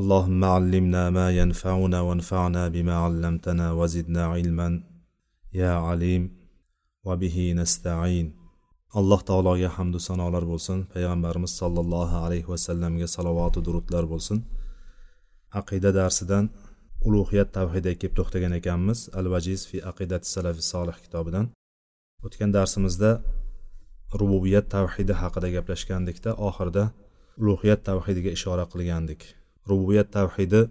اللهم علمنا ما ينفعنا وانفعنا بما علمتنا وزدنا علما يا عليم وبه نستعين alloh taologa hamdu sanolar bo'lsin payg'ambarimiz sollallohu alayhi vasallamga salovatu durudlar bo'lsin aqida darsidan ulug'iyat tavhidiga kelib to'xtagan ekanmiz al vajiz fi aqidati salafi solih kitobidan o'tgan darsimizda rububiyat tavhidi haqida gaplashgandikda oxirida ulug'iyat tavhidiga ishora qilgandik Rububiyat tavhidi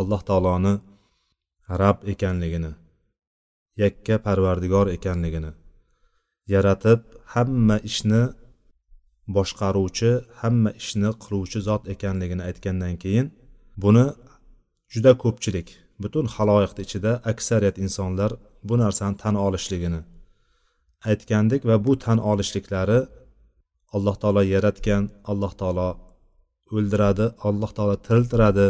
alloh taoloni rab ekanligini yakka parvardigor ekanligini yaratib hamma ishni boshqaruvchi hamma ishni qiluvchi zot ekanligini aytgandan keyin buni juda ko'pchilik butun haloyiqni ichida aksariyat insonlar bu narsani tan olishligini aytgandik va bu tan olishliklari alloh taolo yaratgan alloh taolo o'ldiradi alloh taolo tiriltiradi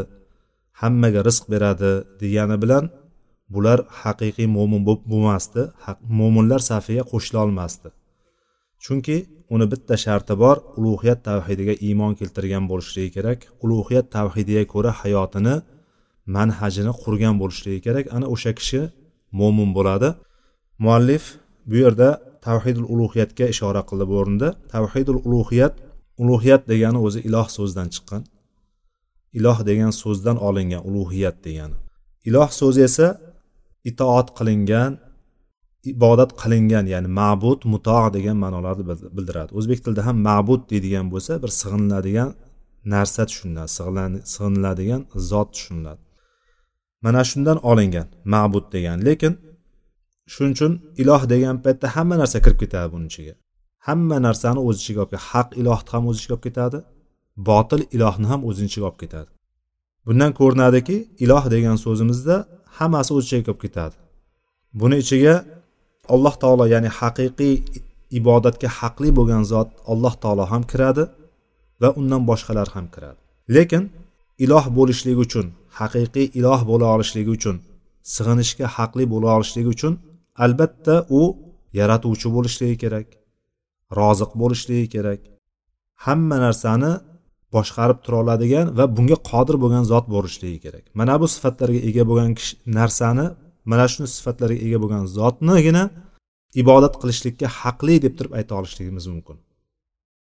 hammaga rizq beradi degani bilan bular haqiqiy mo'min bo'lmasdi mo'minlar safiga qo'shila olmasdi. Chunki uni bitta sharti bor ulug'iyat tavhidiga iymon keltirgan bo'lishligi kerak. Ulug'iyat tavhidiga ko'ra hayotini manhajini qurgan bo'lishligi kerak. Ana o'sha kishi mo'min bo'ladi. Muallif bu yerda tavhidul ulug'iyatga ishora qildi bu o'rinda. Tavhidul ulug'iyat ulug'iyat degani o'zi iloh so'zidan chiqqan. Iloh degan so'zdan olingan ulug'iyat degani. Iloh so'zi esa itoat qilingan ibodat qilingan ya'ni ma'bud muto degan ma'nolarni bildiradi. O'zbek tilida ham ma'bud deydigan bo'lsa bir sig'iniladigan narsa tushuniladi sig'iniladigan zot tushuniladi. Mana shundan olingan ma'bud degan lekin shuning uchun iloh degan paytda hamma narsa kirib ketadi buni ichiga. Hamma narsani o'z ichiga olib haq ilohni ham o'z ichiga olib ketadi botil ilohni ham o'zini ichiga olib ketadi. Bundan ko'rinadiki iloh degan so'zimizda hammasi o'z ichiga kirib ketadi. Buni ichiga alloh taolo ya'ni haqiqiy ibodatga haqli bo'lgan zot alloh taolo ham kiradi va undan boshqalar ham kiradi. Lekin iloh bo'lishligi uchun haqiqiy iloh bo'la olishligi uchun sig'inishga haqli bo'la olishligi uchun albatta u yaratuvchi bo'lishligi kerak. Roziq bo'lishligi kerak. Hamma narsani boshqarib tura oladigan va bunga qodir bo'lgan zot bo'lishligi kerak. Mana bu sifatlarga ega bo'lgan kishi narsani mana shu sifatlarga ega bo'lgan zotnigina ibodat qilishlikka haqli deb turib ayta olishligimiz mumkin.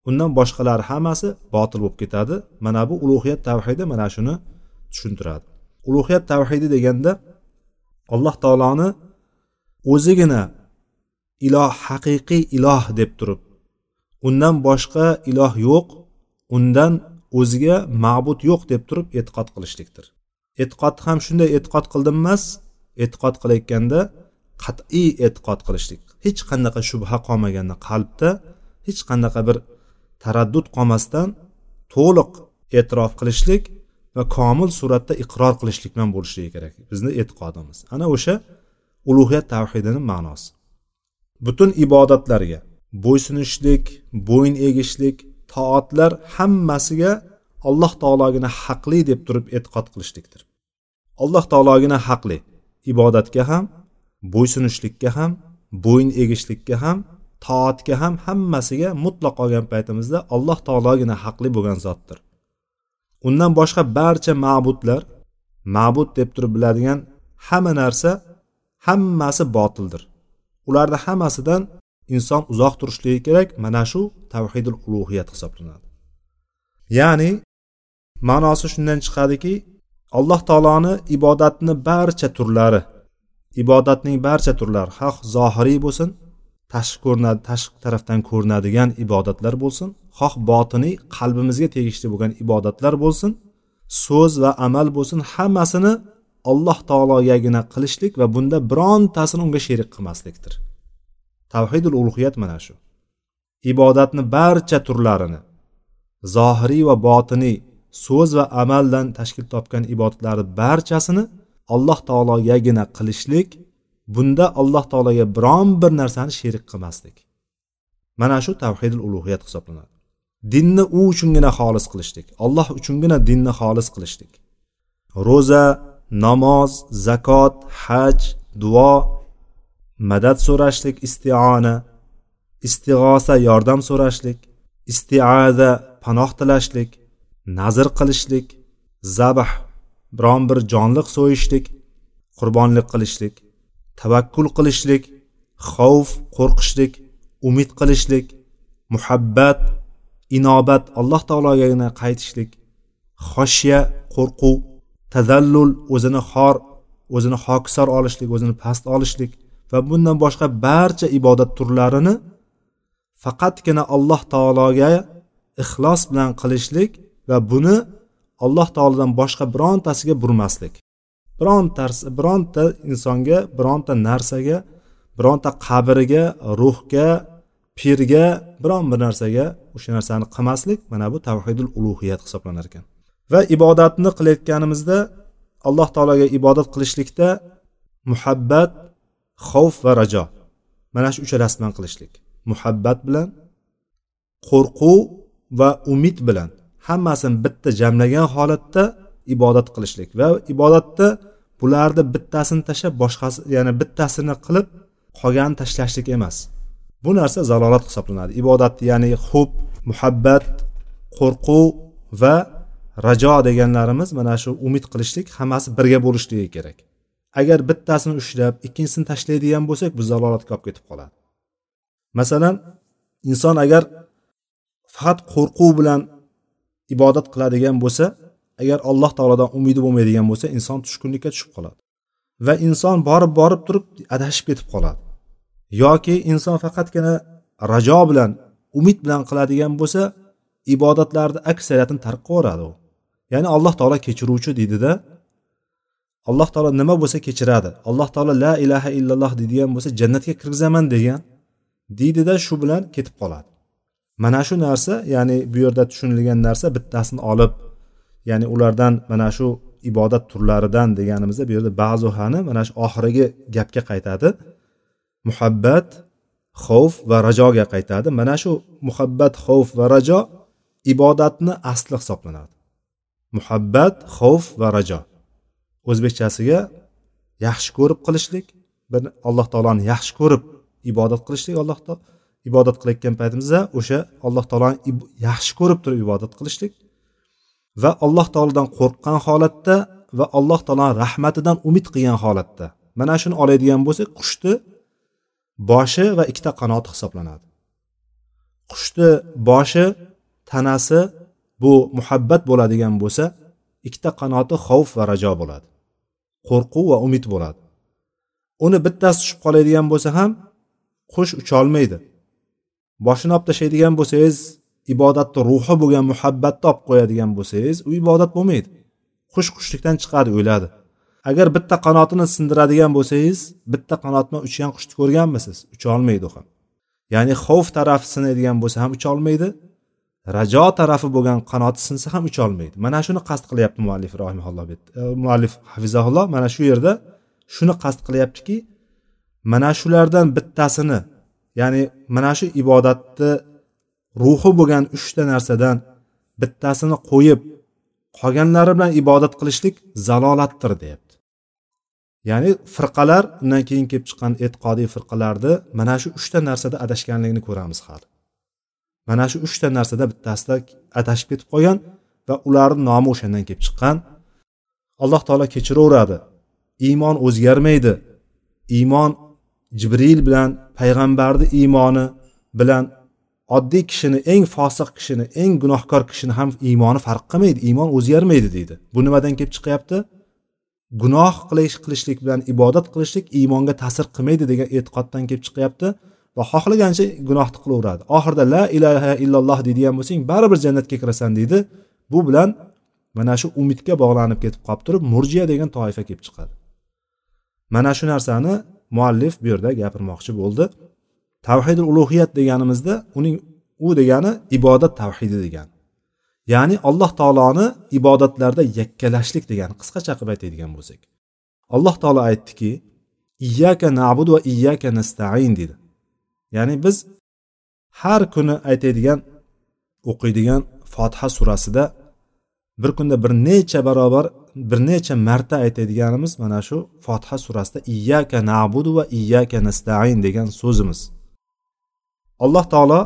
Undan boshqalari hammasi botil bo'lib ketadi. Mana bu ulug'iyat tavhidi mana shuni tushuntiradi. Ulug'iyat tavhidi deganda alloh taoloni o'zigina iloh haqiqiy iloh deb turib. Undan boshqa iloh yo'q undan o'ziga ma'bud yo'q deb turib e'tiqod qilishlikdir. E'tiqod ham shunday e'tiqod qildim emas e'tiqod qilayotganda qat'iy e'tiqod qilishlik. Hech qanaqa shubha qolmaganda qalbda hech qanaqa bir taraddud qolmasdan to'liq e'tirof qilishlik va komil suratda iqror qilishlik bilan bo'lishligi kerak. Bizni e'tiqodimiz. Ana o'sha ulug'iyat tavhidini ma'nosi. Butun ibodatlarga bo'ysunishlik bo'yin egishlik toatlar hammasiga alloh taologina haqli deb turib e'tiqod qilishlikdir. Alloh taologina haqli ibodatga ham bo'ysunishlikka ham bo'yin egishlikka ham toatga ham hammasiga mutlaq olgan paytimizda alloh taologina haqli bo'lgan zotdir. Undan boshqa barcha ma'budlar ma'bud deb turib biladigan hamma narsa hammasi botildir. Ularni hammasidan inson uzoq turishligi kerak. Mana shu tavhidul ulug'iyat hisoblanadi. Ya'ni ma'nosi shundan chiqadiki alloh taoloni ibodatni barcha turlari ibodatning barcha turlari xoh zohiriy bo'lsin tashqi ko'rinadi tashqi tarafdan ko'rinadigan ibodatlar bo'lsin xoh botiniy qalbimizga tegishli bo'lgan ibodatlar bo'lsin so'z va amal bo'lsin hammasini alloh taologagina qilishlik va bunda birontasini unga sherik qilmaslikdir. Tavhidul ulug'iyat mana shu. Ibodatni barcha turlarini zohiriy va botiniy so'z va amaldan tashkil topgan ibodatlarni barchasini alloh taologagina qilishlik bunda alloh taologa biron bir narsani sherik qilmaslik. Mana shu tavhidul ulug'iyat hisoblanadi. Dinni u uchungina xolis qilishlik alloh uchungina dinni xolis qilishlik. Ro'za namoz zakot haj duo madad so'rashlik istiona istig'osa yordam so'rashlik istiada panoh tilashlik nazr qilishlik zabh biron bir jonliq so'yishlik qurbonlik qilishlik tavakkul qilishlik xavf qo'rqishlik umid qilishlik muhabbat inobat alloh taologagina qaytishlik xoshya qo'rquv tazallul o'zini xor o'zini hokisor olishlik o'zini past olishlik va bundan boshqa barcha ibodat turlarini faqatgina alloh taologa ixlos bilan qilishlik va buni alloh taolodan boshqa birontasiga burmaslik. Bironta bironta insonga bironta narsaga bironta qabriga ruhga pirga biron bir narsaga o'sha narsani qilmaslik mana bu tavhidul ulug'iyat hisoblanar ekan va ibodatni qilayotganimizda alloh taologa ibodat qilishlikda muhabbat xavf va rajo. Mana shu uchalasi bilan qilishlik. Muhabbat bilan qo'rquv va umid bilan hammasini bitta jamlagan holatda ibodat qilishlik va ibodatda bularni bittasini tashlab boshqasi ya'ni bittasini qilib qolganini tashlashlik emas. Bu narsa zalolat hisoblanadi. Ibodatni ya'ni hub muhabbat qo'rquv va rajo deganlarimiz mana shu umid qilishlik hammasi birga bo'lishligi kerak. Agar bittasini ushlab ikkinchisini tashlaydigan bo'lsak bu zalolatga olib ketib qoladi. Masalan inson agar faqat qo'rquv bilan ibodat qiladigan bo'lsa agar alloh taolodan umidi bo'lmaydigan bo'lsa inson tushkunlikka tushib qoladi va inson borib borib turib adashib ketib qoladi. Yoki inson faqatgina rajo bilan umid bilan qiladigan bo'lsa ibodatlarni aksariyatini tark qilaveradi u. ya'ni alloh taolo kechiruvchi deydida alloh taolo nima bo'lsa kechiradi. Alloh taolo la ilaha illalloh deydigan bo'lsa jannatga kirgizaman degan deydida shu bilan ketib qoladi. Mana shu narsa ya'ni bu yerda tushunilgan narsa bittasini olib ya'ni ulardan mana shu ibodat turlaridan deganimizda bu yerda ba'zuhani mana shu oxirgi gapga qaytadi. Muhabbat xavf va rajoga qaytadi. Mana shu muhabbat xavf va rajo ibodatni asli hisoblanadi. Muhabbat xavf va rajo. O'zbekchasiga yaxshi ko'rib qilishlik bir alloh taoloni yaxshi ko'rib ibodat qilishlik alloh taolo ibodat qilayotgan paytimizda o'sha alloh taoloni yaxshi ko'rib turib ibodat qilishlik va alloh taolodan qo'rqqan holatda va alloh taoloni rahmatidan umid qilgan holatda. Mana shuni oladigan bo'lsak qushni boshi va ikkita qanoti hisoblanadi. Qushni boshi tanasi bu muhabbat bo'ladigan bo'lsa ikkita qanoti xavf va rajo bo'ladi qo'rquv va umid bo'ladi. Uni bittasi tushib qoladigan bo'lsa ham qush ucholmaydi. Boshini olib tashlaydigan bo'lsangiz ibodatni ruhi bo'lgan muhabbatni olib qo'yadigan bo'lsangiz u ibodat bo'lmaydi. Qush qushlikdan chiqadi o'ladi agar bitta qanotini sindiradigan bo'lsangiz bitta qanot bilan uchgan qushni ko'rganmisiz? Ucholmaydi u ham. Ya'ni xavf tarafi sinadigan bo'lsa ham ucholmaydi. Rajo tarafi bo'lgan qanoti sinsa ham ucholmaydi. Mana shuni qasd qilyapti muallif rohimaulloh e, muallif hafizaulloh mana shu yerda shuni qasd qilyaptiki mana shulardan bittasini ya'ni mana shu ibodatni ruhi bo'lgan uchta narsadan bittasini qo'yib qolganlari bilan ibodat qilishlik zalolatdir deyapti. Ya'ni firqalar undan keyin kelib chiqqan e'tiqodiy firqalarni mana shu uchta narsada adashganligini ko'ramiz hali mana shu uchta narsada bittasida adashib ketib qolgan va ularni nomi o'shandan kelib chiqqan. Alloh taolo kechiraveradi. Iymon o'zgarmaydi. Iymon jibril bilan payg'ambarni iymoni bilan oddiy kishini eng fosiq kishini eng gunohkor kishini ham iymoni farq qilmaydi. Iymon o'zgarmaydi deydi. Bu nimadan kelib chiqyapti? Gunoh qilish qilishlik bilan ibodat qilishlik iymonga ta'sir qilmaydi degan e'tiqoddan kelib chiqyapti. Va xohlagancha gunohni qilaveradi. Oxirida la ilaha illalloh deydigan bo'lsang baribir jannatga kirasan deydi. Bu bilan mana shu umidga bog'lanib ketib qolib turib murjiya degan toifa kelib chiqadi. Mana shu narsani muallif bu yerda gapirmoqchi bo'ldi. Tavhidul ulug'iyat deganimizda uning u degani ibodat tavhidi degani. Ya'ni alloh taoloni ibodatlarda yakkalashlik degani qisqacha qilib aytadigan bo'lsak. Alloh taolo aytdiki iyyaka na'budu va iyyaka nastain dedi ya'ni biz har kuni aytadigan o'qiydigan fotiha surasida bir kunda bir necha barobar bir necha marta aytadiganimiz mana shu fotiha surasida iyyaka na'budu va iyyaka nastain degan so'zimiz. Alloh taolo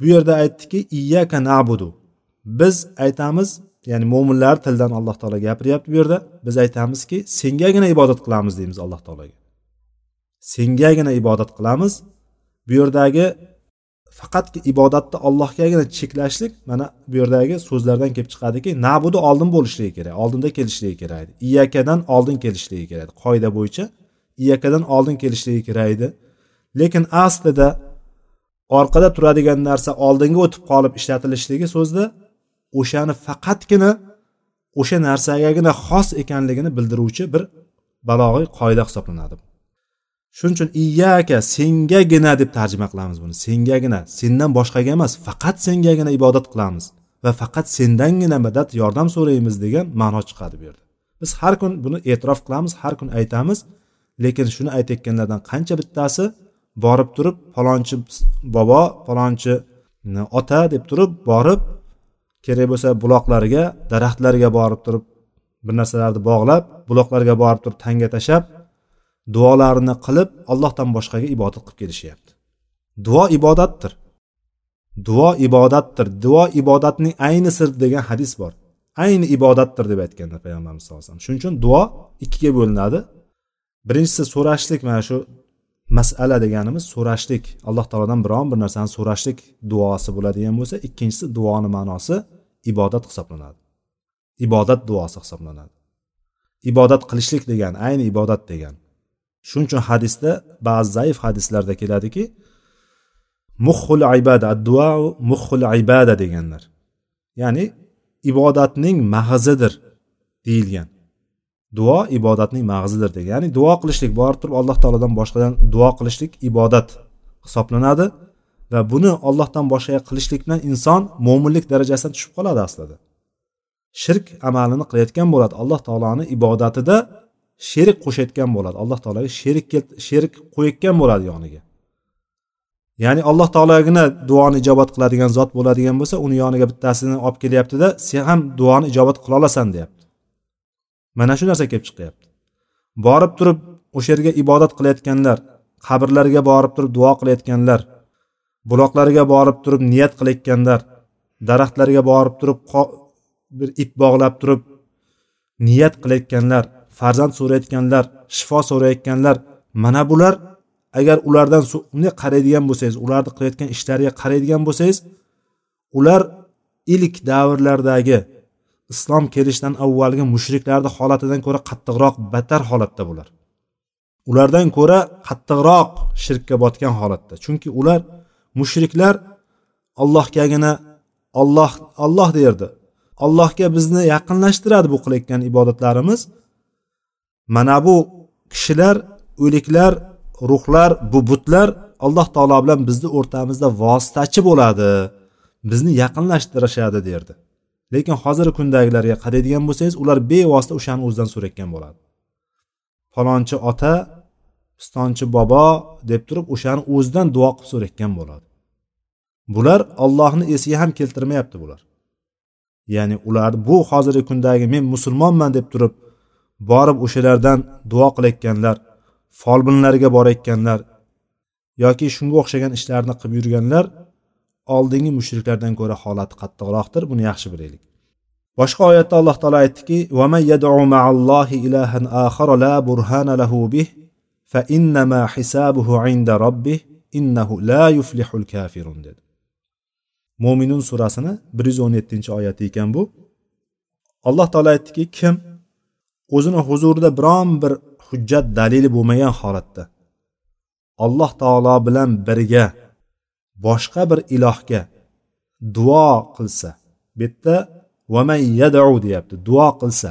bu yerda aytdiki iyyaka na'budu biz aytamiz ya'ni mo'minlar tilidan alloh taolo gapiryapti bu yerda. Biz aytamizki sengagina ibodat qilamiz deymiz alloh taologa. Sengagina ibodat qilamiz bu yerdagi faqat ibodatni allohgagina cheklashlik mana bu yerdagi so'zlardan kelib chiqadiki nabudi oldin bo'lishligi kerak oldinda kelishligi kerak edi. Iyakadan oldin kelishligi kerak qoida bo'yicha iyakadan oldin kelishligi kerak edi. Lekin aslida orqada turadigan narsa oldinga o'tib qolib ishlatilishligi so'zda o'shani faqatgina o'sha narsagagina xos ekanligini bildiruvchi bir balog'iy qoida hisoblanadi. Shuning uchun iyyaka sengagina deb tarjima qilamiz buni. Sengagina. Sendan boshqaga emas faqat sengagina ibodat qilamiz va faqat sendangina madad yordam so'raymiz degan ma'no chiqadi bu yerda biz har kun buni e'tirof qilamiz har kun aytamiz lekin shuni aytayotganlardan qancha bittasi borib turib falonchi bobo falonchi ota deb turib borib kerak bo'lsa buloqlarga daraxtlarga borib turib bir narsalarni bog'lab buloqlarga borib turib tanga tashlab duolarini qilib allohdan boshqaga ibodat qilib kelishyapti. Duo ibodatdir. Duo ibodatdir. Duo ibodatning ayni sir degan hadis bor. Ayni ibodatdir deb aytganlar payg'ambarimiz sallallohu alayhi vasallam. Shuning uchun duo ikkiga bo'linadi. Birinchisi so'rashlik mana shu masala deganimiz so'rashlik. Alloh taolodan biron bir narsani so'rashlik duosi bo'ladigan bo'lsa ikkinchisi duoni ma'nosi ibodat hisoblanadi. Ibodat duosi hisoblanadi. Ibodat qilishlik degan ayni ibodat degani shuning uchun hadisda ba'zi zaif hadislarda keladiki muhul ibada duo muhul ibada deganlar. Ya'ni ibodatning mag'zidir deyilgan. Duo ibodatning mag'zidir degan ya'ni duo qilishlik borib turib alloh taolodan boshqadan duo qilishlik ibodat hisoblanadi va buni ollohdan boshqaga qilishlik bilan inson mo'minlik darajasidan tushib qoladi aslida. Shirk amalini qilayotgan bo'ladi alloh taoloni ibodatida sherik qo'shayotgan bo'ladi. Alloh taologa sherik sherik qo'yayotgan bo'ladi yoniga. Ya'ni alloh taologina duoni ijobat qiladigan zot bo'ladigan bo'lsa uni yoniga bittasini olib kelyaptida sen ham duoni ijobat qila olasan deyapti. Mana shu narsa kelib chiqyapti. Borib turib o'sha yerga ibodat qilayotganlar qabrlarga borib turib duo qilayotganlar buloqlarga borib turib niyat qilayotganlar daraxtlarga borib turib bir ip bog'lab turib niyat qilayotganlar farzand so'rayotganlar shifo so'rayotganlar mana bular agar ulardan bunday qaraydigan bo'lsangiz ularni qilayotgan ishlariga qaraydigan bo'lsangiz ular ilk davrlardagi islom kelishidan avvalgi mushriklarni holatidan ko'ra qattiqroq battar holatda bular. Ulardan ko'ra qattiqroq shirkka botgan holatda. Chunki ular mushriklar allohgagina olloh olloh derdi allohga bizni yaqinlashtiradi bu qilayotgan ibodatlarimiz. Mana bu kishilar o'liklar ruhlar bu butlar alloh taolo bilan bizni o'rtamizda vositachi bo'ladi bizni yaqinlashtirishadi derdi. Lekin hozirgi kundagilarga qaraydigan bo'lsangiz ular bevosita o'shani o'zidan so'rayotgan bo'ladi. Falonchi ota pistonchi bobo deb turib o'shani o'zidan duo qilib so'rayotgan bo'ladi. Bular ollohni esiga ham keltirmayapti bular. Ya'ni ular bu hozirgi kundagi men musulmonman deb turib borib o'shalardan duo qilayotganlar folbinlarga borayotganlar yoki shunga o'xshagan ishlarni qilib yurganlar oldingi mushriklardan ko'ra holati qattiqroqdir buni yaxshi bilaylik. Boshqa oyatda alloh taolo aytdiki ilahan la burhana lahu bih fa innama hisabuhu inda robbih innahu la yuflihul kafirun dedi. Mo'minun surasini bir yuz o'n yettinchi oyati ekan bu. Alloh taolo aytdiki kim o'zini huzurida biron bir hujjat dalili bo'lmagan holatda alloh taolo bilan birga boshqa bir ilohga duo qilsa bu yerda vaman yadau deyapti duo qilsa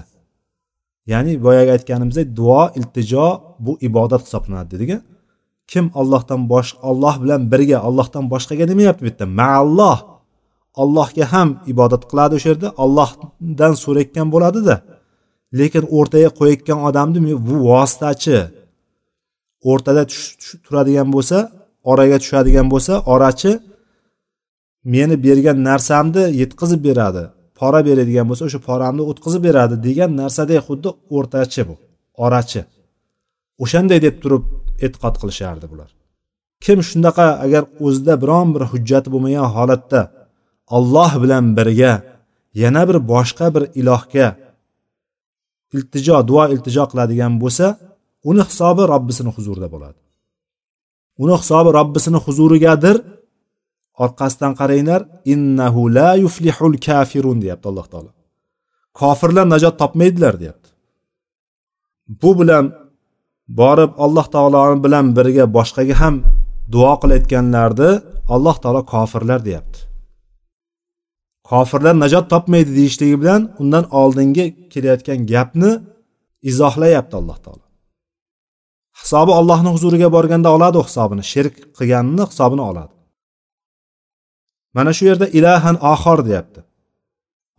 ya'ni boyagi aytganimizdek duo iltijo bu ibodat hisoblanadi dedik kim ollohdan bosh olloh bilan birga ollohdan boshqaga demayapti bu yerda maalloh allohga ham ibodat qiladi o'sha yerda ollohdan so'rayotgan bo'ladida. Lekin o'rtaga qo'yayotgan odamni bu vositachi. O'rtada turadigan bo'lsa oraga tushadigan bo'lsa orachi meni bergan narsamni yetkazib beradi. Pora beradigan bo'lsa o'sha poramni o'tkazib beradi degan narsadek xuddi o'rtachi bu orachi. O'shanday deb turib e'tiqod qilishardi bular. Kim shunaqa agar o'zida biron bir hujjati bo'lmagan holatda olloh bilan birga yana bir boshqa bir ilohga iltijo duo iltijo qiladigan bo'lsa uni hisobi robbisini huzurida bo'ladi. Uni hisobi robbisini huzurigadir. Orqasidan qaranglar innahu la yuflihul kafirun deyapti alloh taolo. Kofirlar najot topmaydilar deyapti. Bu bilan borib alloh taolo bilan birga boshqaga ham duo qilayotganlarni alloh taolo kofirlar deyapti. Kofirlar najot topmaydi deyishligi bilan undan oldingi kelayotgan gapni izohlayapti alloh taolo. Hisobi ollohni huzuriga borganda oladi u hisobini shirk qilganini hisobini oladi. Mana shu yerda ilahan oxir deyapti.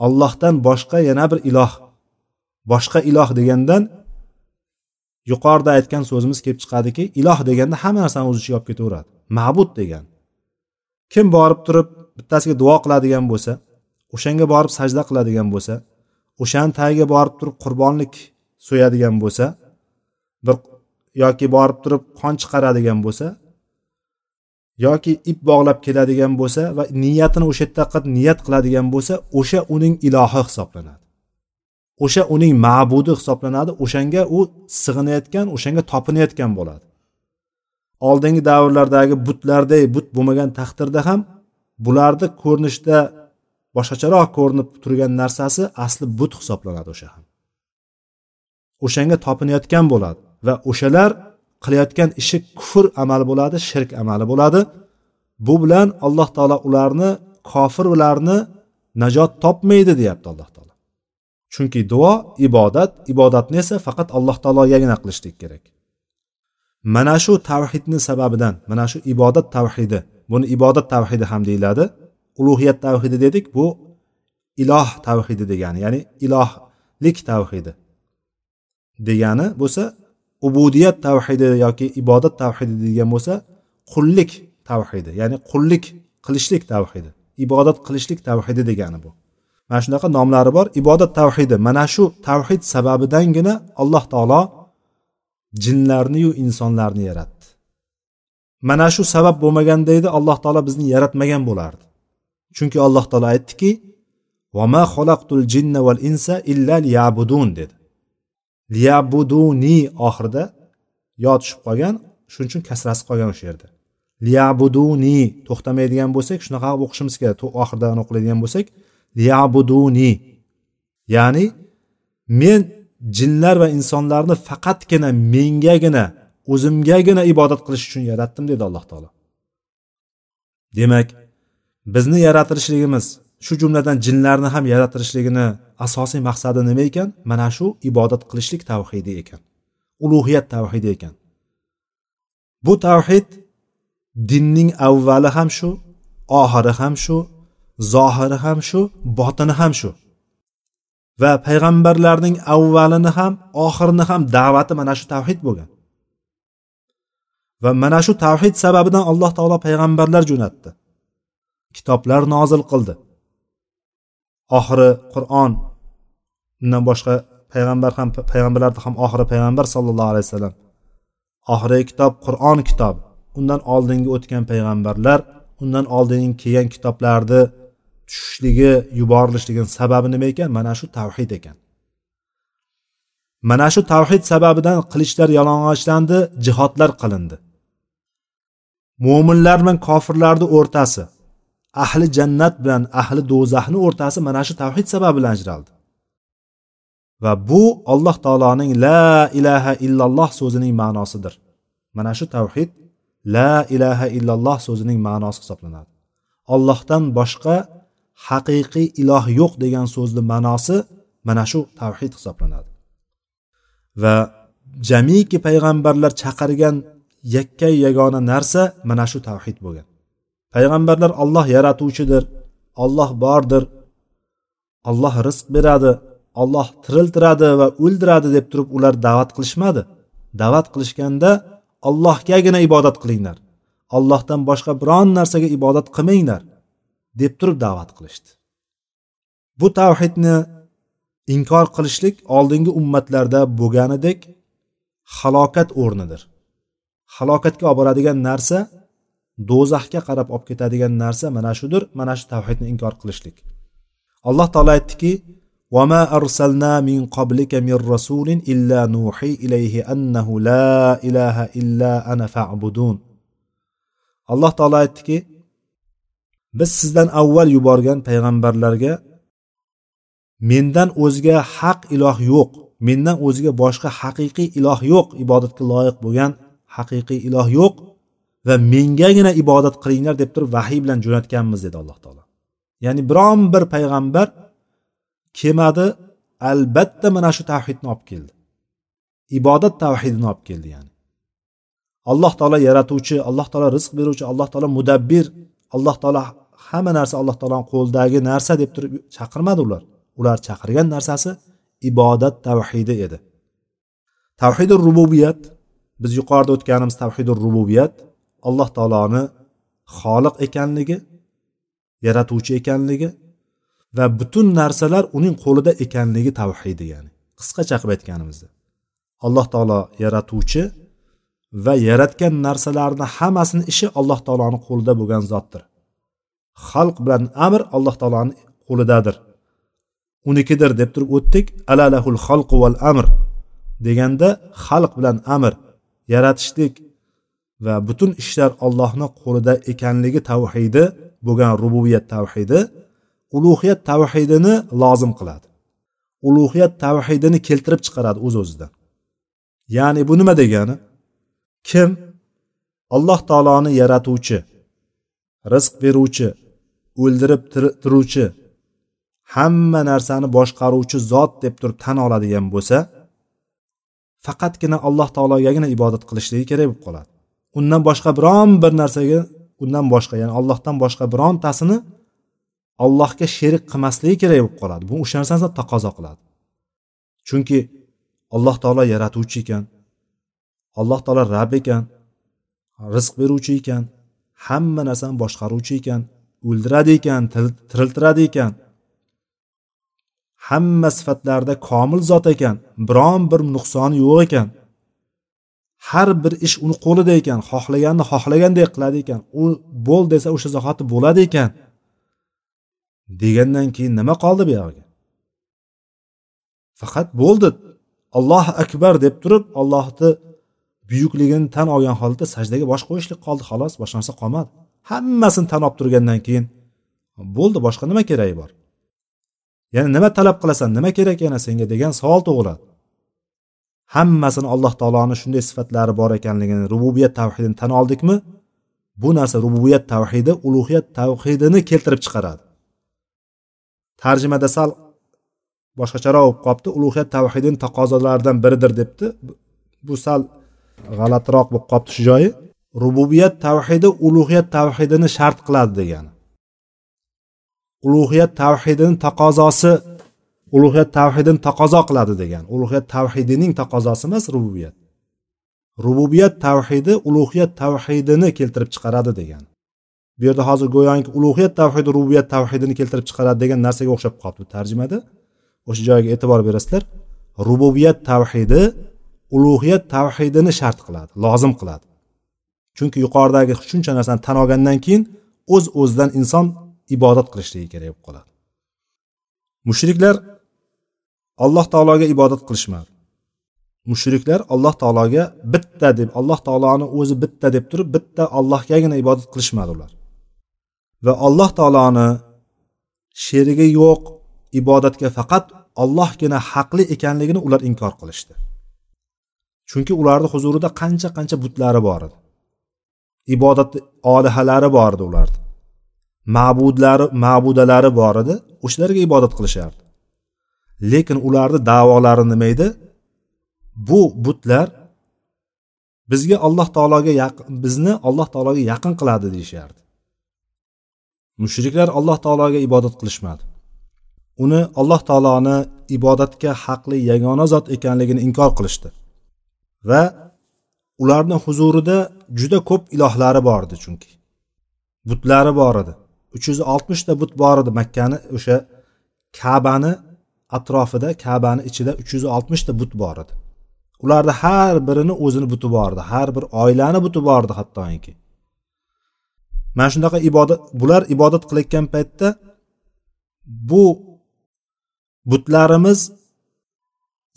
Ollohdan boshqa yana bir iloh boshqa iloh degandan yuqorida aytgan so'zimiz kelib chiqadiki iloh deganda hamma narsani o'z ichiga olib ketaveradi. Ma'bud degan. Kim borib turib bittasiga duo qiladigan bo'lsa o'shanga borib sajda qiladigan bo'lsa o'shani tagiga borib turib qurbonlik so'yadigan bo'lsa bir yoki borib turib qon chiqaradigan bo'lsa yoki ip bog'lab keladigan bo'lsa va niyatini o'sha yerda qilib niyat qiladigan bo'lsa o'sha uning ilohi hisoblanadi. O'sha uning ma'budi hisoblanadi o'shanga u sig'inayotgan o'shanga topinayotgan bo'ladi. Oldingi davrlardagi butlarday but bo'lmagan taqdirda ham bularni ko'rinishda boshqacharoq ko'rinib turgan narsasi asli but hisoblanadi o'sha ham. O'shanga topinayotgan bo'ladi va o'shalar qilayotgan ishi kufr amali bo'ladi shirk amali bo'ladi. Bu bilan alloh taolo ularni kofirlarni najot topmaydi deyapti alloh taolo. Chunki duo ibodat ibodatni esa faqat alloh taologagina qilishlik kerak. Mana shu tavhidni sababidan mana shu ibodat tavhidi buni ibodat tavhidi ham deyiladi. Ulug'iyat tavhidi dedik bu iloh tavhidi degani ya'ni ilohlik tavhidi degani bo'lsa ubudiyat tavhidi yoki ibodat tavhidi degan bo'lsa qullik tavhidi ya'ni qullik qilishlik tavhidi ibodat qilishlik tavhidi degani bu. Mana shunaqa nomlari bor. Ibodat tavhidi mana shu tavhid sababidangina alloh taolo jinlarniyu insonlarni yaratdi. Mana shu sabab bo'lmaganda edi alloh taolo bizni yaratmagan bo'lardi. Chunki alloh taolo aytdiki vama xolaqtul jinna val insa illa liyabudun dedi. Liyabuduni oxirida yo tushib qolgan shuning uchun kasrasi qolgan o'sha yerda. Liyabuduni to'xtamaydigan bo'lsak shunaqa o'qishimiz kerak. Oxiridan o'qiladigan bo'lsak liyabuduni ya'ni men jinlar va insonlarni faqatgina mengagina o'zimgagina ibodat qilish uchun yaratdim dedi alloh taolo. Demak bizni yaratilishligimiz shu jumladan jinlarni ham yaratilishligini asosiy maqsadi nima ekan? Mana shu ibodat qilishlik tavhidi ekan. Ulug'iyat tavhidi ekan. Bu tavhid dinning avvali ham shu oxiri ham shu zohiri ham shu botini ham shu. Va payg'ambarlarning avvalini ham oxirini ham da'vati mana shu tavhid bo'lgan. Va mana shu tavhid sababidan alloh taolo payg'ambarlar jo'natdi. Kitoblar nozil qildi. Oxiri qur'on undan boshqa payg'ambar ham payg'ambarlarni ham oxiri payg'ambar sallallohu alayhi vasallam. Oxirgi kitob qur'on kitobi. Undan oldingi o'tgan payg'ambarlar undan oldingi kelgan kitoblarni tushishligi yuborilishligini sababi nima ekan? Mana shu tavhid ekan. Mana shu tavhid sababidan qilichlar yalang'ochlandi jihodlar qilindi. Mo'minlar bilan kofirlarni o'rtasi ahli jannat bilan ahli do'zaxni o'rtasi mana shu tavhid sababi bilan ajraldi. Va bu alloh taoloning la ilaha illalloh so'zining ma'nosidir. Mana shu tavhid la ilaha illalloh so'zining ma'nosi hisoblanadi. Ollohdan boshqa haqiqiy iloh yo'q degan so'zni ma'nosi mana shu tavhid hisoblanadi. Va jamiki payg'ambarlar chaqirgan yakka yagona narsa mana shu tavhid bo'lgan. Payg'ambarlar olloh yaratuvchidir olloh bordir olloh rizq beradi olloh tiriltiradi va o'ldiradi deb turib ular da'vat qilishmadi. Da'vat qilishganda allohgagina ibodat qilinglar. Allohdan boshqa biron narsaga ibodat qilmanglar deb turib da'vat qilishdi. Bu tavhidni inkor qilishlik oldingi ummatlarda bo'lganidek halokat o'rnidir. Halokatga olib boradigan narsa do'zaxga qarab olib ketadigan narsa mana shudir mana shu tavhidni inkor qilishlik alloh taolo aytdiki وما أرسلنا من قبلك من رسول إلا نوحي إليه أنه لا إله إلا أنا فاعبدون alloh taolo aytdiki biz sizdan avval yuborgan payg'ambarlarga mendan o'zga haq iloh yo'q mendan o'zga boshqa haqiqiy iloh yo'q ibodatga loyiq bo'lgan haqiqiy iloh yo'q va mengagina ibodat qilinglar deb turib vahiy bilan jo'natganmiz dedi alloh taolo. Ya'ni biron bir payg'ambar kelmadi albatta mana shu tavhidni olib keldi. Ibodat tavhidini olib keldi ya'ni. Alloh taolo yaratuvchi alloh taolo rizq beruvchi alloh taolo mudabbir alloh taolo hamma narsa alloh taoloni qo'lidagi narsa deb turib chaqirmadi ular. Ular chaqirgan narsasi ibodat tavhidi edi. Tavhidi rububiyat biz yuqorida o'tganimiz tavhidi rububiyat alloh taoloni xoliq ekanligi yaratuvchi ekanligi va butun narsalar uning qo'lida ekanligi tavhidi ya'ni qisqacha qilib aytganimizda. Alloh taolo yaratuvchi va yaratgan narsalarni hammasini ishi alloh taoloni qo'lida bo'lgan zotdir. Xalq bilan amr alloh taoloni qo'lidadir. Unikidir deb turib o'tdik. Alalahul xalqu val amr deganda xalq bilan amr yaratishlik va butun ishlar ollohni qo'lida ekanligi tavhidi bo'lgan rububiyat tavhidi ulug'iyat tavhidini lozim qiladi. Ulug'iyat tavhidini keltirib chiqaradi o'z o'zidan ya'ni bu nima degani? Kim alloh taoloni yaratuvchi rizq beruvchi o'ldirib turuvchi hamma narsani boshqaruvchi zot deb turib tan oladigan bo'lsa faqatgina alloh taologagina ibodat qilishligi kerak bo'lib qoladi. Undan boshqa biron bir narsaga undan boshqa ya'ni allohdan boshqa birontasini allohga sherik qilmasligi kerak bo'lib qoladi. Bu o'sha narsani taqozo qiladi. Chunki alloh taolo yaratuvchi ekan alloh taolo rab ekan rizq beruvchi ekan hamma narsani boshqaruvchi ekan o'ldiradi ekan tiriltiradi ekan. Hamma sifatlarida komil zot ekan biron bir nuqsoni yo'q ekan. Har bir ish uni qo'lida ekan xohlaganini xohlagandek qiladi ekan u bo'l desa o'sha zahoti bo'ladi ekan. Degandan keyin nima qoldi buyog'iga faqat bo'ldi. Allohu akbar deb turib allohni buyukligini tan olgan holda sajdaga bosh qo'yishlik qoldi xolos boshqa narsa qolmadi. Hammasini tan olib turgandan keyin bo'ldi boshqa nima keragi bor? Ya'ni nima talab qilasan nima kerak yana senga degan savol tug'iladi. Hammasini alloh taoloni shunday sifatlari bor ekanligini rububiyat tavhidini tan oldikmi bu narsa rububiyat tavhidi ulug'iyat tavhidini keltirib chiqaradi. Tarjimada sal boshqacharoq bo'lib qolibdi ulug'iyat tavhidini taqozolaridan biridir debdi. Bu sal g'alatiroq bo'lib qolibdi shu joyi. Rububiyat tavhidi ulug'iyat tavhidini shart qiladi degani. Ulug'iyat tavhidini taqozosi ulug'iyat tavhidini taqozo qiladi degan. Ulug'iyat tavhidining taqozosi emas rububiyat. Rububiyat tavhidi ulug'iyat tavhidini keltirib chiqaradi degan. Bu yerda hozir go'yoki ulug'iyat tavhidi rububiyat tavhidini keltirib chiqaradi degan narsaga o'xshab qolibdi tarjimada. O'sha joyga e'tibor berasizlar. Rububiyat tavhidi ulug'iyat tavhidini shart qiladi lozim qiladi. Chunki yuqoridagi shuncha narsani tan olgandan keyin o'z o'zidan inson ibodat qilishligi kerak bo'lib qoladi. Mushriklar alloh taologa ibodat qilishmadi. Mushriklar alloh taologa bitta deb alloh taoloni o'zi bitta deb turib bitta allohgagina ibodat qilishmadi ular. Va alloh taoloni sherigi yo'q ibodatga faqat ollohgina haqli ekanligini ular inkor qilishdi. Chunki ularni huzurida qancha qancha butlari bor edi. Ibodat olihalari bor edi ularni. Ma'budlari ma'budalari bor edi o'shalarga ibodat qilishardi. Lekin ularni davolari nima edi? Bu butlar bizga alloh taologa yaqin bizni alloh taologa yaqin qiladi deyishardi. Mushriklar alloh taologa ibodat qilishmadi. Uni alloh taoloni ibodatga haqli yagona zot ekanligini inkor qilishdi. Va ularni huzurida juda ko'p ilohlari bor edi chunki. Butlari bor edi. Uch yuz oltmishta but bor edi makkani o'sha kabani atrofida kabani ichida uch yuz oltmishta but bor edi. Ularni har birini o'zini buti bor edi har bir oilani buti bor edi hattoki. Mana shunaqa ibodat bular ibodat qilayotgan paytda bu butlarimiz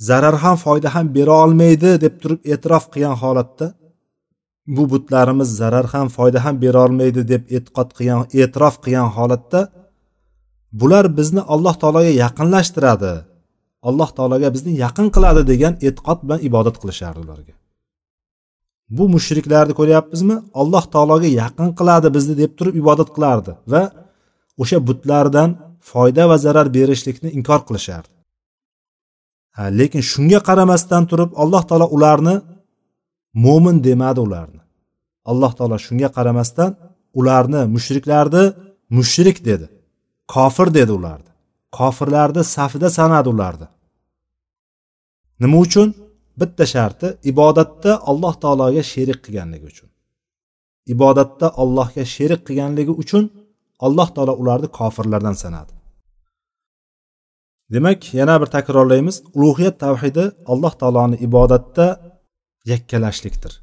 zarar ham foyda ham bera olmaydi deb turib e'tirof qilgan holatda bu butlarimiz zarar ham foyda ham bera olmaydi deb e'tiqod qilgan e'tirof qilgan holatda bular bizni alloh taologa yaqinlashtiradi. Alloh taologa bizni yaqin qiladi degan e'tiqod bilan ibodat qilishardi ularga. Bu mushriklarni ko'ryapmizmi? Alloh taologa yaqin qiladi bizni deb turib ibodat qilardi va o'sha butlardan foyda va zarar berishlikni inkor qilishardi. Ha lekin shunga qaramasdan turib alloh taolo ularni mo'min demadi ularni. Alloh taolo shunga qaramasdan ularni mushriklarni mushrik dedi. Kofir dedi ularni. Kofirlarni safida sanadi ularni. Nima uchun? Bitta sharti ibodatda alloh taologa sherik qilganligi uchun. Ibodatda allohga sherik qilganligi uchun alloh taolo ularni kofirlardan sanadi. Demak yana bir takrorlaymiz. Ulug'iyat tavhidi alloh taoloni ibodatda yakkalashlikdir.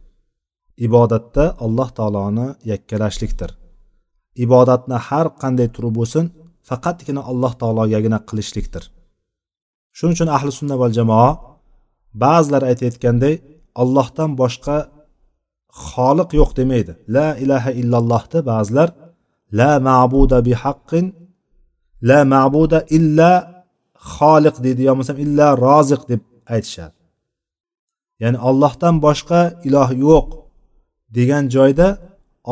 Ibodatda alloh taoloni yakkalashlikdir. Ibodatni har qanday turi bo'lsin faqatgina alloh taologagina qilishlikdir. Shuning uchun ahli sunna val jamoa ba'zilar aytayotganday ollohdan boshqa xoliq yo'q demaydi. La ilaha illallohni ba'zilar la ma'buda bi haqqin la ma'buda illa xoliq deydi yo bo'lmasam illa roziq deb aytishadi. Ya'ni ollohdan boshqa iloh yo'q degan joyda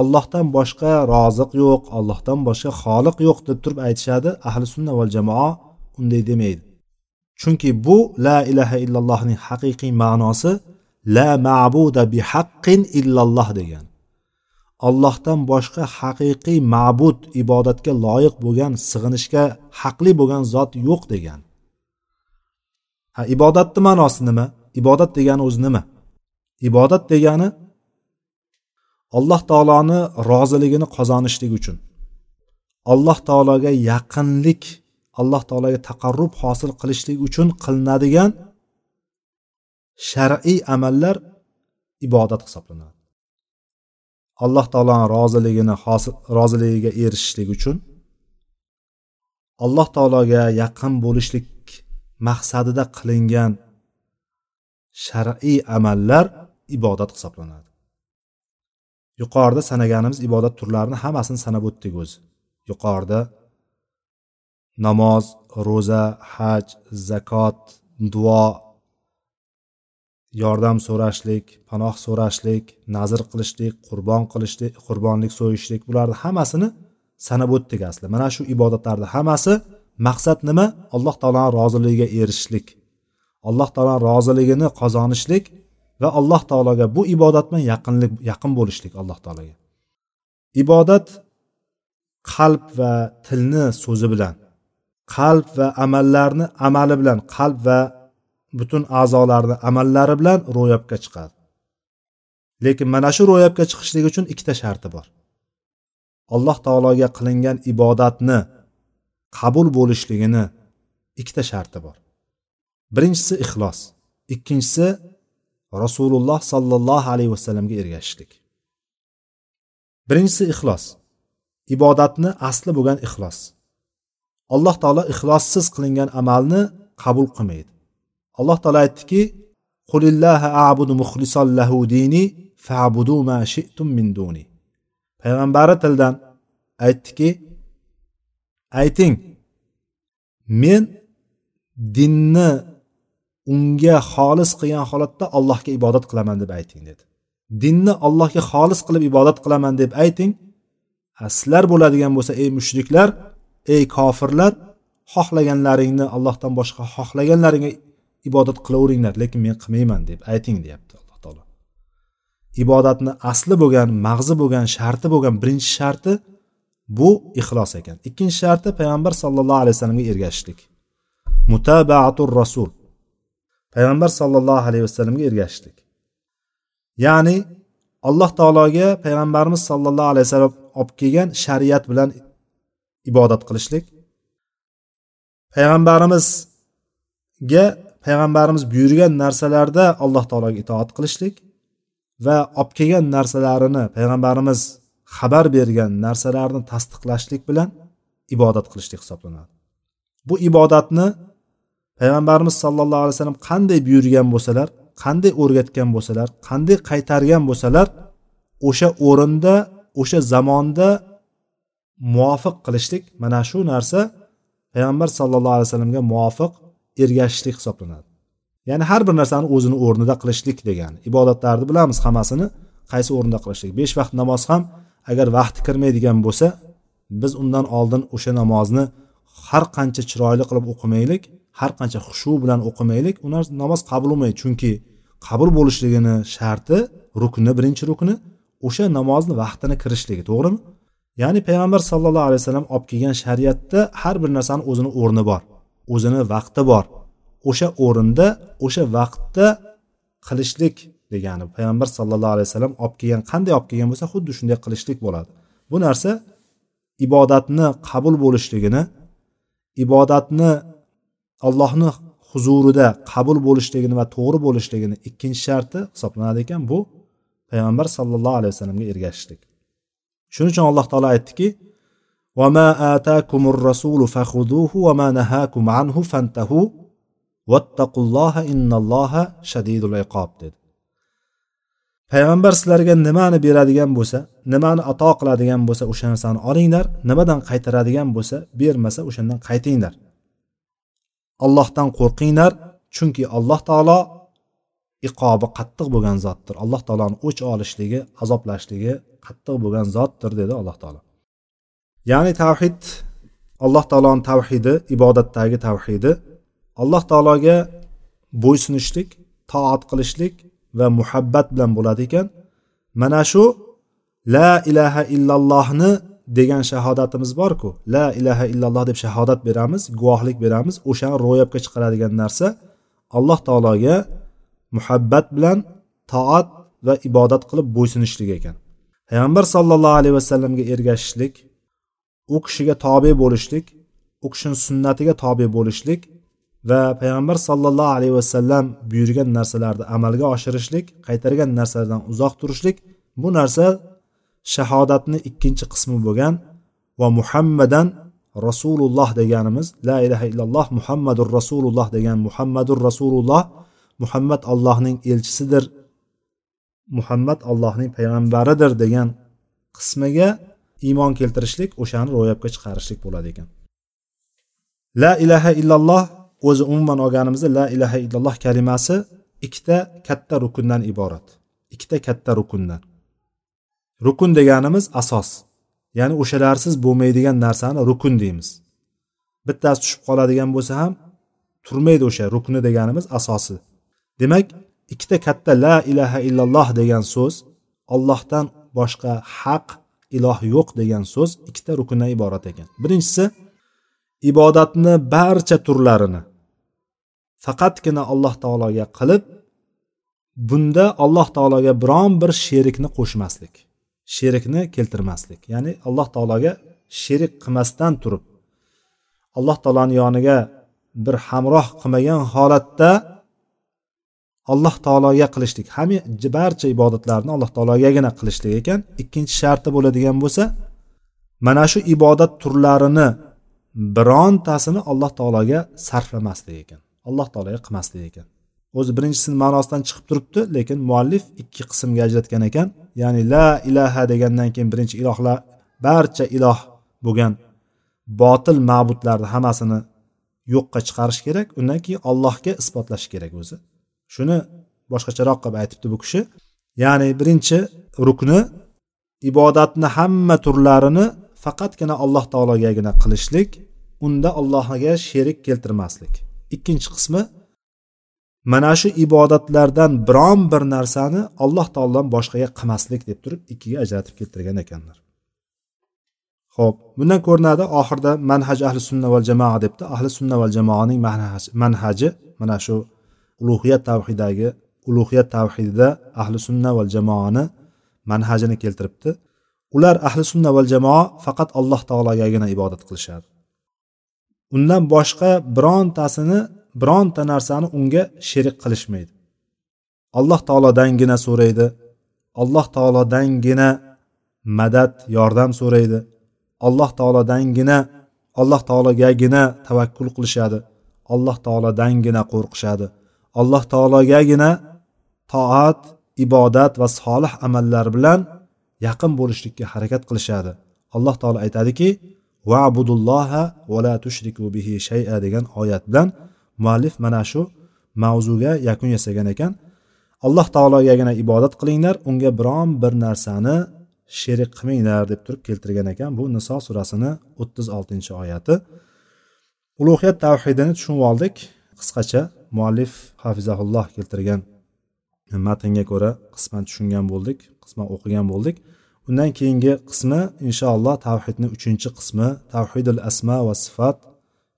ollohdan boshqa roziq yo'q ollohdan boshqa xoliq yo'q deb turib aytishadi ahli sunna val jamoa unday demaydi. Chunki bu la ilaha illallohning haqiqiy ma'nosi la ma'buda bi haqqin illalloh degan. Ollohdan boshqa haqiqiy ma'bud ibodatga loyiq bo'lgan sig'inishga haqli bo'lgan zot yo'q degan. Ha ibodatni ma'nosi nima? Ibodat degani o'zi nima? Ibodat degani alloh taoloni roziligini qozonishlik uchun. Alloh taologa yaqinlik alloh taologa taqarrub hosil qilishlik uchun qilinadigan shar'iy amallar ibodat hisoblanadi. Alloh taoloni roziligini roziligiga erishishlik uchun alloh taologa yaqin bo'lishlik maqsadida qilingan shar'iy amallar ibodat hisoblanadi. Yuqorida sanaganimiz ibodat turlarini hammasini sanab o'tdik o'zi. Yuqorida namoz ro'za haj zakot duo yordam so'rashlik panoh so'rashlik nazr qilishlik qurbon qilishlik qurbonlik so'yishlik bularni hammasini sanab o'tdik asli mana shu ibodatlarni hammasi maqsad nima? Alloh taoloni roziligiga erishishlik. Alloh taoloni roziligini qozonishlik va alloh taologa bu ibodat bilan yaqinlik yaqin bo'lishlik alloh taologa. Ibodat qalb va tilni so'zi bilan qalb va amallarni amali bilan qalb va butun a'zolarni amallari bilan ro'yobga chiqadi lekin mana shu ro'yobga chiqishlik uchun ikkita sharti bor. Alloh taologa qilingan ibodatni qabul bo'lishligini ikkita sharti bor. Birinchisi ixlos ikkinchisi rasululloh sollallohu alayhi vasallamga ergashishlik. Birinchisi ixlos. Ibodatni asli bo'lgan ixlos. Alloh taolo ixlossiz qilingan amalni qabul qilmaydi. Alloh taolo aytdiki abudu lahu dini fa'budu ma shi'tum min duni. Payg'ambari tildan aytdiki ayting men dinni unga xolis qilgan holatda allohga ibodat qilaman deb ayting dedi. Dinni allohga xolis qilib ibodat qilaman deb ayting sizlar bo'ladigan bo'lsa ey mushriklar ey kofirlar xohlaganlaringni allohdan boshqa xohlaganlaringga ibodat qilaveringlar lekin men qilmayman deb ayting deyapti alloh taolo. Ibodatni asli bo'lgan mag'zi bo'lgan sharti bo'lgan birinchi sharti bu ixlos ekan. Ikkinchi sharti payg'ambar sallallohu alayhi vasallamga ergashishlik. Mutabaatur rasul. Payg'ambar sollallohu alayhi vasallamga ergashishlik. Ya'ni alloh taologa payg'ambarimiz sollallohu alayhi vasallam olib kelgan shariat bilan ibodat qilishlik. Payg'ambarimizga payg'ambarimiz buyurgan narsalarda alloh taologa itoat qilishlik va olib kelgan narsalarini payg'ambarimiz xabar bergan narsalarni tasdiqlashlik bilan ibodat qilishlik hisoblanadi. Bu ibodatni payg'ambarimiz sollallohu alayhi vasallam qanday buyurgan bo'lsalar qanday o'rgatgan bo'lsalar qanday qaytargan bo'lsalar o'sha o'rinda o'sha zamonda muvofiq qilishlik mana shu narsa payg'ambar sallallohu alayhi vasallamga muvofiq ergashishlik hisoblanadi. Ya'ni har bir narsani o'zini o'rnida qilishlik degani. Ibodatlarni bilamiz hammasini qaysi o'rinda qilishlik. Besh vaqt namoz ham agar vaqti kirmaydigan bo'lsa biz undan oldin o'sha namozni har qancha chiroyli qilib o'qimaylik. Har qancha xushu bilan o'qimaylik u namoz qabul bo'lmaydi chunki qabul bo'lishligini sharti rukni birinchi rukni o'sha namozni vaqtini kirishligi to'g'rimi? Ya'ni payg'ambar sallallohu alayhi vasallam olib kelgan shariatda har bir narsani o'zini o'rni bor o'zini vaqti bor. O'sha o'rinda o'sha vaqtda qilishlik degani payg'ambar sallallohu alayhi vasallam olib kelgan qanday olib kelgan bo'lsa xuddi shunday qilishlik bo'ladi. Bu narsa ibodatni qabul bo'lishligini ibodatni allohni huzurida qabul bo'lishligini va to'g'ri bo'lishligini ikkinchi sharti hisoblanadi ekan bu payg'ambar sallallohu alayhi vasallamga ergashishlik shuning uchun alloh taolo aytdiki وما آتاكم الرسول فخذوه وما نهاكم عنه فانتهوا واتقوا الله إن الله شديد العقاب dedi payg'ambar sizlarga nimani beradigan bo'lsa nimani ato qiladigan bo'lsa o'sha narsani olinglar nimadan qaytaradigan bo'lsa bermasa o'shandan qaytinglar Allohdan qo'rqinglar chunki alloh taolo iqobi qattiq bo'lgan zotdir. Alloh taoloni o'ch olishligi azoblashligi qattiq bo'lgan zotdir dedi alloh taolo. Ya'ni tavhid alloh taoloni tavhidi ibodatdagi tavhidi alloh taologa bo'ysunishlik toat qilishlik va muhabbat bilan bo'ladi ekan. Mana shu la ilaha illallohni degan shahodatimiz borku. La ilaha illalloh deb shahodat beramiz guvohlik beramiz o'shani ro'yobga chiqaradigan narsa alloh taologa muhabbat bilan toat va ibodat qilib bo'ysunishlik ekan. Payg'ambar sollallohu alayhi vasallamga ergashishlik u kishiga tobe bo'lishlik u kishini sunnatiga tobe bo'lishlik va payg'ambar sollallohu alayhi vasallam buyurgan narsalarni amalga oshirishlik qaytargan narsalardan uzoq turishlik bu narsa shahodatni ikkinchi qismi bo'lgan va muhammadan rasululloh deganimiz la ilaha illalloh muhammadur rasululloh degan muhammadur rasululloh muhammad allohning elchisidir muhammad allohning payg'ambaridir degan qismiga iymon keltirishlik o'shani ro'yobga chiqarishlik bo'ladi ekan. La ilaha illalloh o'zi umuman olganimizda la ilaha illalloh kalimasi ikkita katta rukundan iborat. Ikkita katta rukundan. Rukun deganimiz asos. Ya'ni o'shalarsiz bo'lmaydigan narsani rukun deymiz. Bittasi tushib qoladigan bo'lsa ham turmaydi o'sha rukni deganimiz asosi. Demak ikkita katta la ilaha illalloh degan so'z ollohdan boshqa haq iloh yo'q degan so'z ikkita rukundan iborat ekan. Birinchisi ibodatni barcha turlarini faqatgina alloh taologa qilib bunda alloh taologa biron bir sherikni qo'shmaslik. Sherikni keltirmaslik. Ya'ni alloh taologa sherik qilmasdan turib alloh taoloni yoniga bir hamroh qilmagan holatda alloh taologa qilishlik. Ham barcha ibodatlarni alloh taologagina qilishlik ekan. Ikkinchi sharti bo'ladigan bo'lsa mana shu ibodat turlarini birontasini alloh taologa sarflamaslik ekan. Alloh taologa qilmaslik ekan. O'zi birinchisini ma'nosidan chiqib turibdi lekin muallif ikki qismga ajratgan ekan. Ya'ni la ilaha degandan keyin birinchi ilohlar barcha iloh bo'lgan botil ma'budlarni hammasini yo'qqa chiqarish kerak undan keyin allohga isbotlash kerak o'zi. Shuni boshqacharoq qilib aytibdi bu kishi. Ya'ni birinchi rukni ibodatni hamma turlarini faqatgina alloh taologagina qilishlik unda allohga sherik keltirmaslik. Ikkinchi qismi mana shu ibodatlardan biron bir narsani alloh taolodan boshqaga qilmaslik deb turib ikkiga ajratib keltirgan ekanlar. Ho'p bundan ko'rinadi oxirida manhaj ahli sunna val jamoa debdi. Ahli sunna val jamoaning manhaji mana shu ulug'iyat tavhidagi ulug'iyat tavhidida ahli sunna val jamoani manhajini keltiribdi. Ular ahli sunna val jamoa faqat alloh taologagina ibodat qilishadi. Undan boshqa birontasini bironta narsani unga sherik qilishmaydi. Alloh taolodangina so'raydi. Alloh taolodangina madad yordam so'raydi. Alloh taolodangina alloh taologagina tavakkul qilishadi. Alloh taolodangina qo'rqishadi. Alloh taologagina toat ibodat va solih amallar bilan yaqin bo'lishlikka harakat qilishadi. Alloh taolo aytadiki vabudulloha va la tushriku bihi shay'a degan oyat bilan muallif mana shu mavzuga yakun yasagan ekan. Alloh taologagina ibodat qilinglar unga biron bir narsani sherik qilmanglar deb turib keltirgan ekan bu niso surasini o'ttiz oltinchi oyati. Ulug'iyat tavhidini tushunib oldik. Qisqacha muallif hafizahulloh keltirgan matnga ko'ra qisman tushungan bo'ldik qisman o'qigan bo'ldik. Undan keyingi qismi inshaalloh tavhidni uchinchi qismi tavhidul asma va sifat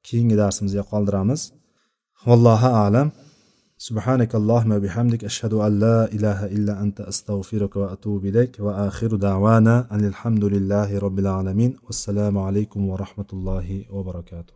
keyingi darsimizga qoldiramiz. Vallohu alam سبحانك اللهم وبحمدك أشهد أن لا إله إلا أنت أستغفرك وأتوب إليك. وآخر دعوانا أن الحمد لله رب العالمين. والسلام عليكم ورحمة الله وبركاته.